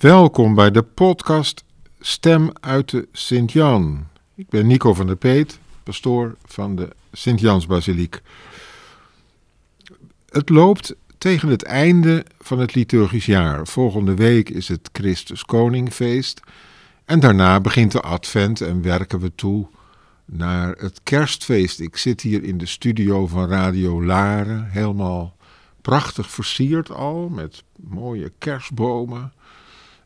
Welkom bij de podcast Stem uit de Sint-Jan. Ik ben Nico van der Peet, pastoor van de Sint-Jansbasiliek. Het loopt tegen het einde van het liturgisch jaar. Volgende week is het Christus Koningfeest en daarna begint de Advent en werken we toe naar het kerstfeest. Ik zit hier in de studio van Radio Laren, helemaal prachtig versierd al met mooie kerstbomen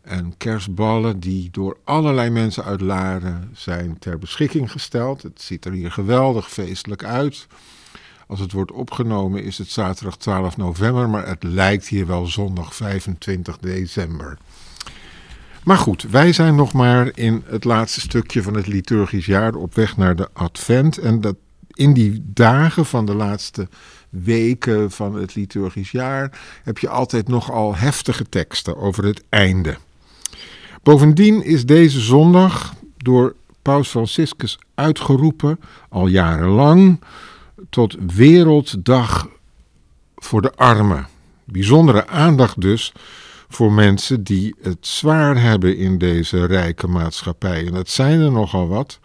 en kerstballen die door allerlei mensen uit Laren zijn ter beschikking gesteld. Het ziet er hier geweldig feestelijk uit. Als het wordt opgenomen is het zaterdag 12 november, maar het lijkt hier wel zondag 25 december. Maar goed, wij zijn nog maar in het laatste stukje van het liturgisch jaar op weg naar de Advent. En dat in die dagen van de laatste weken van het liturgisch jaar heb je altijd nogal heftige teksten over het einde. Bovendien is deze zondag door Paus Franciscus uitgeroepen, al jarenlang, tot Werelddag voor de Armen. Bijzondere aandacht dus voor mensen die het zwaar hebben in deze rijke maatschappij. En dat zijn er nogal wat.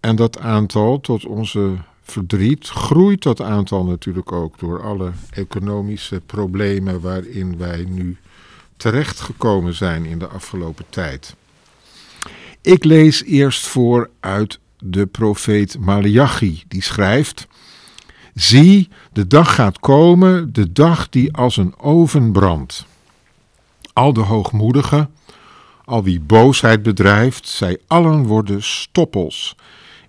En dat aantal, tot onze verdriet, groeit dat aantal natuurlijk ook door alle economische problemen waarin wij nu terechtgekomen zijn in de afgelopen tijd. Ik lees eerst voor uit de profeet Malachi, die schrijft: Zie, de dag gaat komen, de dag die als een oven brandt. Al de hoogmoedigen, al wie boosheid bedrijft, zij allen worden stoppels,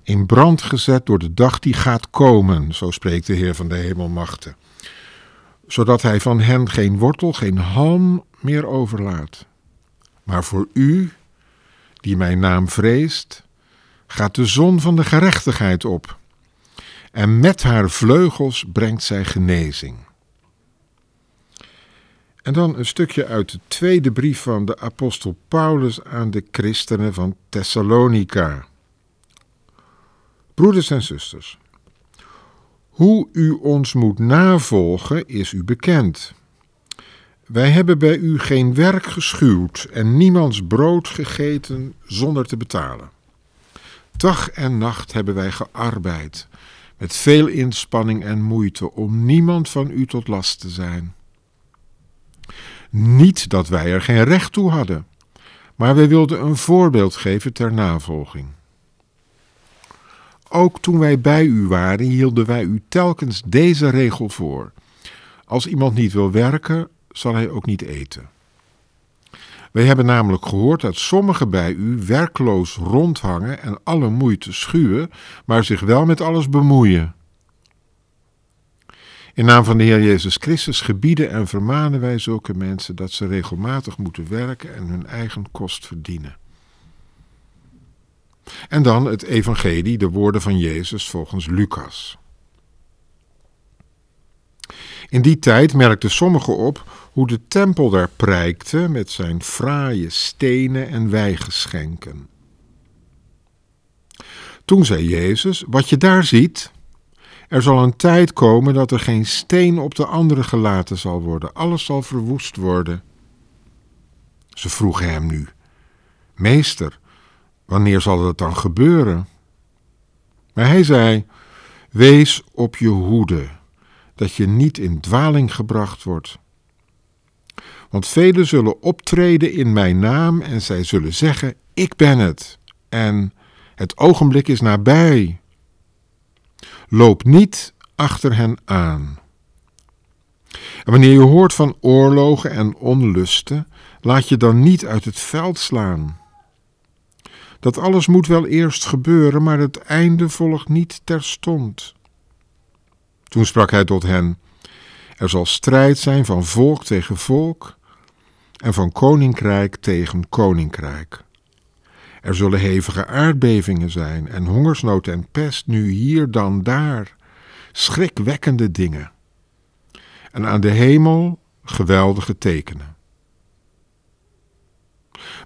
in brand gezet door de dag die gaat komen, zo spreekt de Heer van de hemelmachten, zodat hij van hen geen wortel, geen halm meer overlaat. Maar voor u, die mijn naam vreest, gaat de zon van de gerechtigheid op, en met haar vleugels brengt zij genezing. En dan een stukje uit de tweede brief van de apostel Paulus aan de christenen van Thessalonica. Broeders en zusters, hoe u ons moet navolgen is u bekend. Wij hebben bij u geen werk geschuwd en niemands brood gegeten zonder te betalen. Dag en nacht hebben wij gearbeid, met veel inspanning en moeite, om niemand van u tot last te zijn. Niet dat wij er geen recht toe hadden, maar wij wilden een voorbeeld geven ter navolging. Ook toen wij bij u waren, hielden wij u telkens deze regel voor. Als iemand niet wil werken, zal hij ook niet eten. Wij hebben namelijk gehoord dat sommigen bij u werkloos rondhangen en alle moeite schuwen, maar zich wel met alles bemoeien. In naam van de Heer Jezus Christus gebieden en vermanen wij zulke mensen dat ze regelmatig moeten werken en hun eigen kost verdienen. En dan het Evangelie, de woorden van Jezus volgens Lucas. In die tijd merkten sommigen op hoe de tempel daar prijkte met zijn fraaie stenen en wijgeschenken. Toen zei Jezus: Wat je daar ziet, er zal een tijd komen dat er geen steen op de andere gelaten zal worden, alles zal verwoest worden. Ze vroegen hem nu: Meester, wanneer zal dat dan gebeuren? Maar hij zei: Wees op je hoede, dat je niet in dwaling gebracht wordt. Want velen zullen optreden in mijn naam en zij zullen zeggen: Ik ben het. En het ogenblik is nabij. Loop niet achter hen aan. En wanneer je hoort van oorlogen en onlusten, laat je dan niet uit het veld slaan. Dat alles moet wel eerst gebeuren, maar het einde volgt niet terstond. Toen sprak hij tot hen: Er zal strijd zijn van volk tegen volk en van koninkrijk tegen koninkrijk. Er zullen hevige aardbevingen zijn en hongersnood en pest, nu hier dan daar, schrikwekkende dingen. En aan de hemel geweldige tekenen.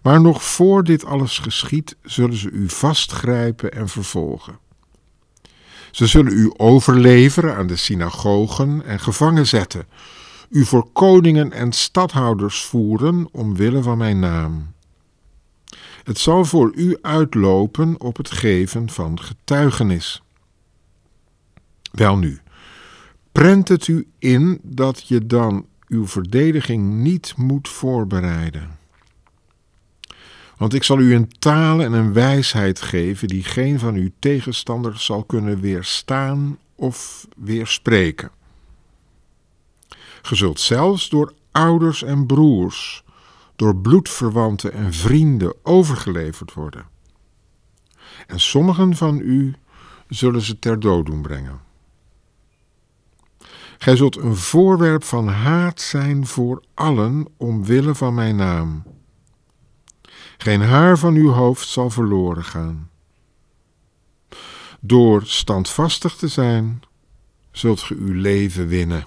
Maar nog voor dit alles geschiet, zullen ze u vastgrijpen en vervolgen. Ze zullen u overleveren aan de synagogen en gevangen zetten u voor koningen en stadhouders voeren omwille van mijn naam. Het zal voor u uitlopen op het geven van getuigenis. Welnu, prent het u in dat je dan uw verdediging niet moet voorbereiden. Want ik zal u een taal en een wijsheid geven die geen van uw tegenstanders zal kunnen weerstaan of weerspreken. Ge zult zelfs door ouders en broers, door bloedverwanten en vrienden overgeleverd worden. En sommigen van u zullen ze ter dood doen brengen. Gij zult een voorwerp van haat zijn voor allen omwille van mijn naam. Geen haar van uw hoofd zal verloren gaan. Door standvastig te zijn, zult ge uw leven winnen.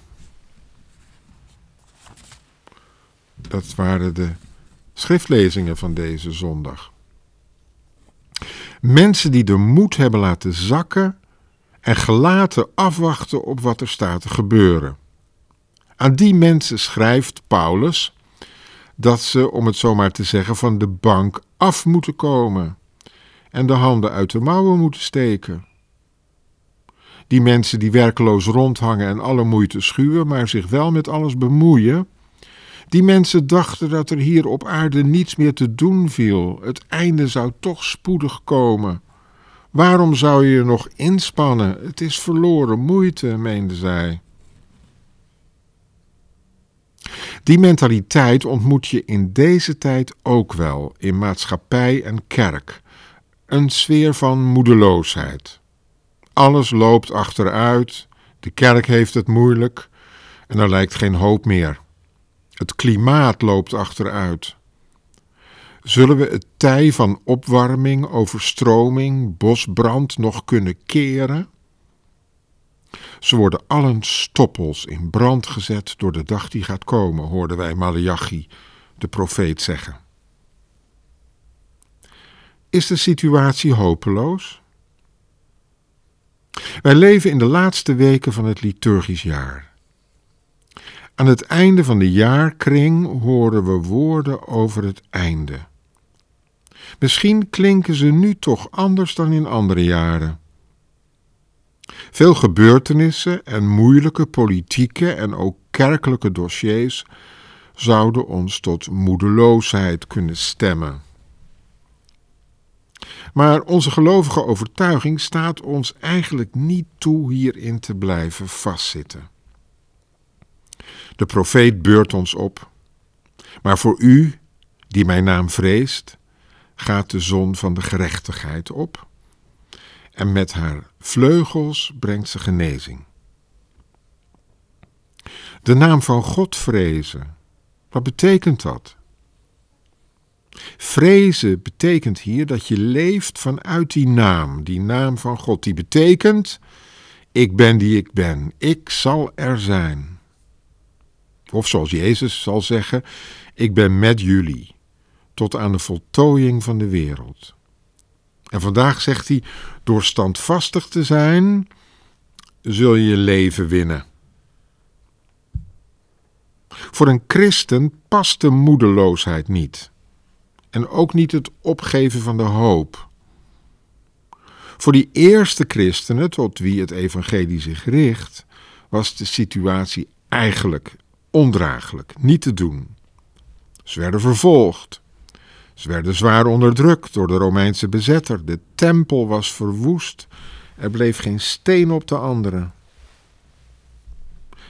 Dat waren de schriftlezingen van deze zondag. Mensen die de moed hebben laten zakken en gelaten afwachten op wat er staat te gebeuren. Aan die mensen schrijft Paulus dat ze, om het zo maar te zeggen, van de bank af moeten komen en de handen uit de mouwen moeten steken. Die mensen die werkeloos rondhangen en alle moeite schuwen, maar zich wel met alles bemoeien. Die mensen dachten dat er hier op aarde niets meer te doen viel. Het einde zou toch spoedig komen. Waarom zou je je nog inspannen? Het is verloren moeite, meenden zij. Die mentaliteit ontmoet je in deze tijd ook wel in maatschappij en kerk. Een sfeer van moedeloosheid. Alles loopt achteruit, de kerk heeft het moeilijk en er lijkt geen hoop meer. Het klimaat loopt achteruit. Zullen we het tij van opwarming, overstroming, bosbrand nog kunnen keren? Ze worden allen stoppels in brand gezet door de dag die gaat komen, hoorden wij Malachi, de profeet, zeggen. Is de situatie hopeloos? Wij leven in de laatste weken van het liturgisch jaar. Aan het einde van de jaarkring horen we woorden over het einde. Misschien klinken ze nu toch anders dan in andere jaren. Veel gebeurtenissen en moeilijke politieke en ook kerkelijke dossiers zouden ons tot moedeloosheid kunnen stemmen. Maar onze gelovige overtuiging staat ons eigenlijk niet toe hierin te blijven vastzitten. De profeet beurt ons op. Maar voor u, die mijn naam vreest, gaat de zon van de gerechtigheid op. En met haar vleugels brengt ze genezing. De naam van God vrezen. Wat betekent dat? Vrezen betekent hier dat je leeft vanuit die naam, die naam van God. Die betekent, ik ben die ik ben, ik zal er zijn. Of zoals Jezus zal zeggen, ik ben met jullie tot aan de voltooiing van de wereld. En vandaag zegt hij, door standvastig te zijn, zul je je leven winnen. Voor een christen past de moedeloosheid niet. En ook niet het opgeven van de hoop. Voor die eerste christenen, tot wie het evangelie zich richt, was de situatie eigenlijk ondraaglijk, niet te doen. Ze werden vervolgd. Ze werden zwaar onderdrukt door de Romeinse bezetter. De tempel was verwoest. Er bleef geen steen op de andere.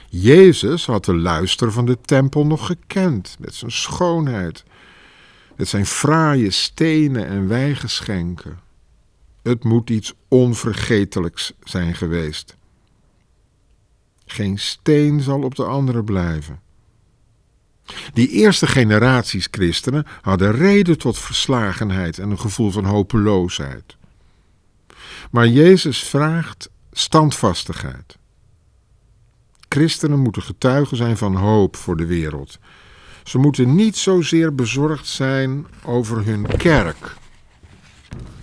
Jezus had de luister van de tempel nog gekend, met zijn schoonheid, met zijn fraaie stenen en wijgeschenken. Het moet iets onvergetelijks zijn geweest. Geen steen zal op de andere blijven. Die eerste generaties christenen hadden reden tot verslagenheid en een gevoel van hopeloosheid. Maar Jezus vraagt standvastigheid. Christenen moeten getuigen zijn van hoop voor de wereld. Ze moeten niet zozeer bezorgd zijn over hun kerk,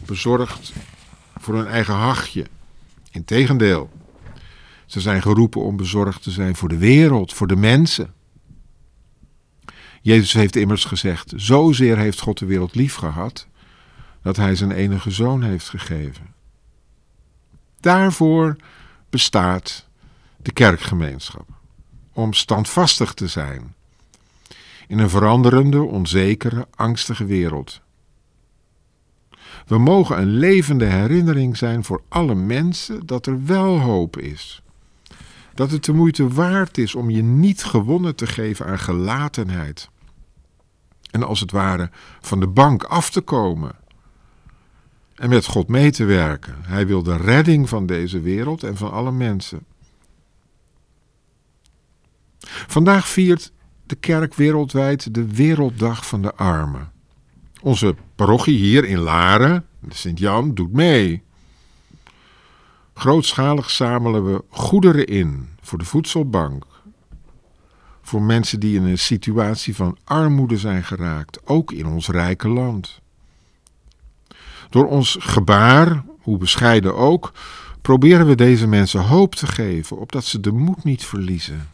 bezorgd voor hun eigen hachje. Integendeel, ze zijn geroepen om bezorgd te zijn voor de wereld, voor de mensen, Jezus heeft immers gezegd: Zozeer heeft God de wereld lief gehad, dat Hij zijn enige zoon heeft gegeven. Daarvoor bestaat de kerkgemeenschap, om standvastig te zijn in een veranderende, onzekere, angstige wereld. We mogen een levende herinnering zijn voor alle mensen dat er wel hoop is. Dat het de moeite waard is om je niet gewonnen te geven aan gelatenheid. En als het ware van de bank af te komen. En met God mee te werken. Hij wil de redding van deze wereld en van alle mensen. Vandaag viert de kerk wereldwijd de Werelddag van de Armen. Onze parochie hier in Laren, Sint-Jan, doet mee. Grootschalig zamelen we goederen in voor de voedselbank. Voor mensen die in een situatie van armoede zijn geraakt, ook in ons rijke land. Door ons gebaar, hoe bescheiden ook, proberen we deze mensen hoop te geven, opdat ze de moed niet verliezen.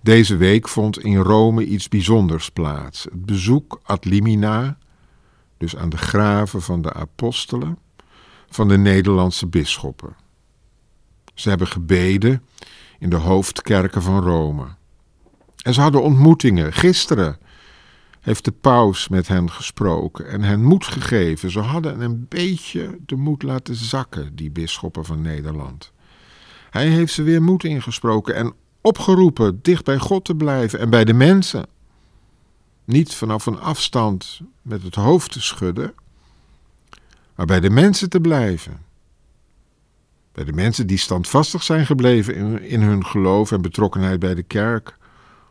Deze week vond in Rome iets bijzonders plaats. Het bezoek ad limina, dus aan de graven van de apostelen, van de Nederlandse bisschoppen. Ze hebben gebeden in de hoofdkerken van Rome. En ze hadden ontmoetingen. Gisteren heeft de paus met hen gesproken en hen moed gegeven. Ze hadden een beetje de moed laten zakken, die bisschoppen van Nederland. Hij heeft ze weer moed ingesproken en opgeroepen dicht bij God te blijven en bij de mensen. Niet vanaf een afstand met het hoofd te schudden, maar bij de mensen te blijven. Bij de mensen die standvastig zijn gebleven in, hun geloof en betrokkenheid bij de kerk,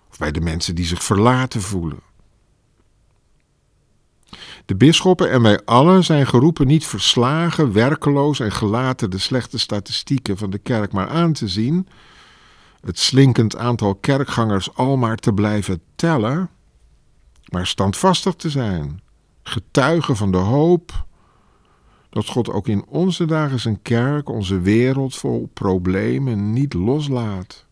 of bij de mensen die zich verlaten voelen. De bisschoppen en wij allen zijn geroepen niet verslagen, werkeloos en gelaten de slechte statistieken van de kerk maar aan te zien, het slinkend aantal kerkgangers al maar te blijven tellen, maar standvastig te zijn, getuigen van de hoop dat God ook in onze dagen zijn kerk, onze wereld vol problemen niet loslaat.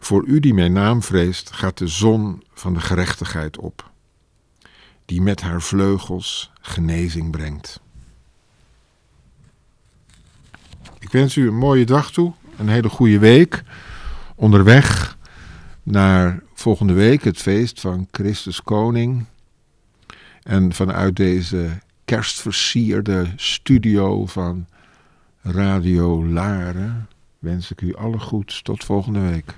Voor u die mijn naam vreest, gaat de zon van de gerechtigheid op, die met haar vleugels genezing brengt. Ik wens u een mooie dag toe, een hele goede week. Onderweg naar volgende week, het feest van Christus Koning. En vanuit deze kerstversierde studio van Radio Laren wens ik u alle goeds. Tot volgende week.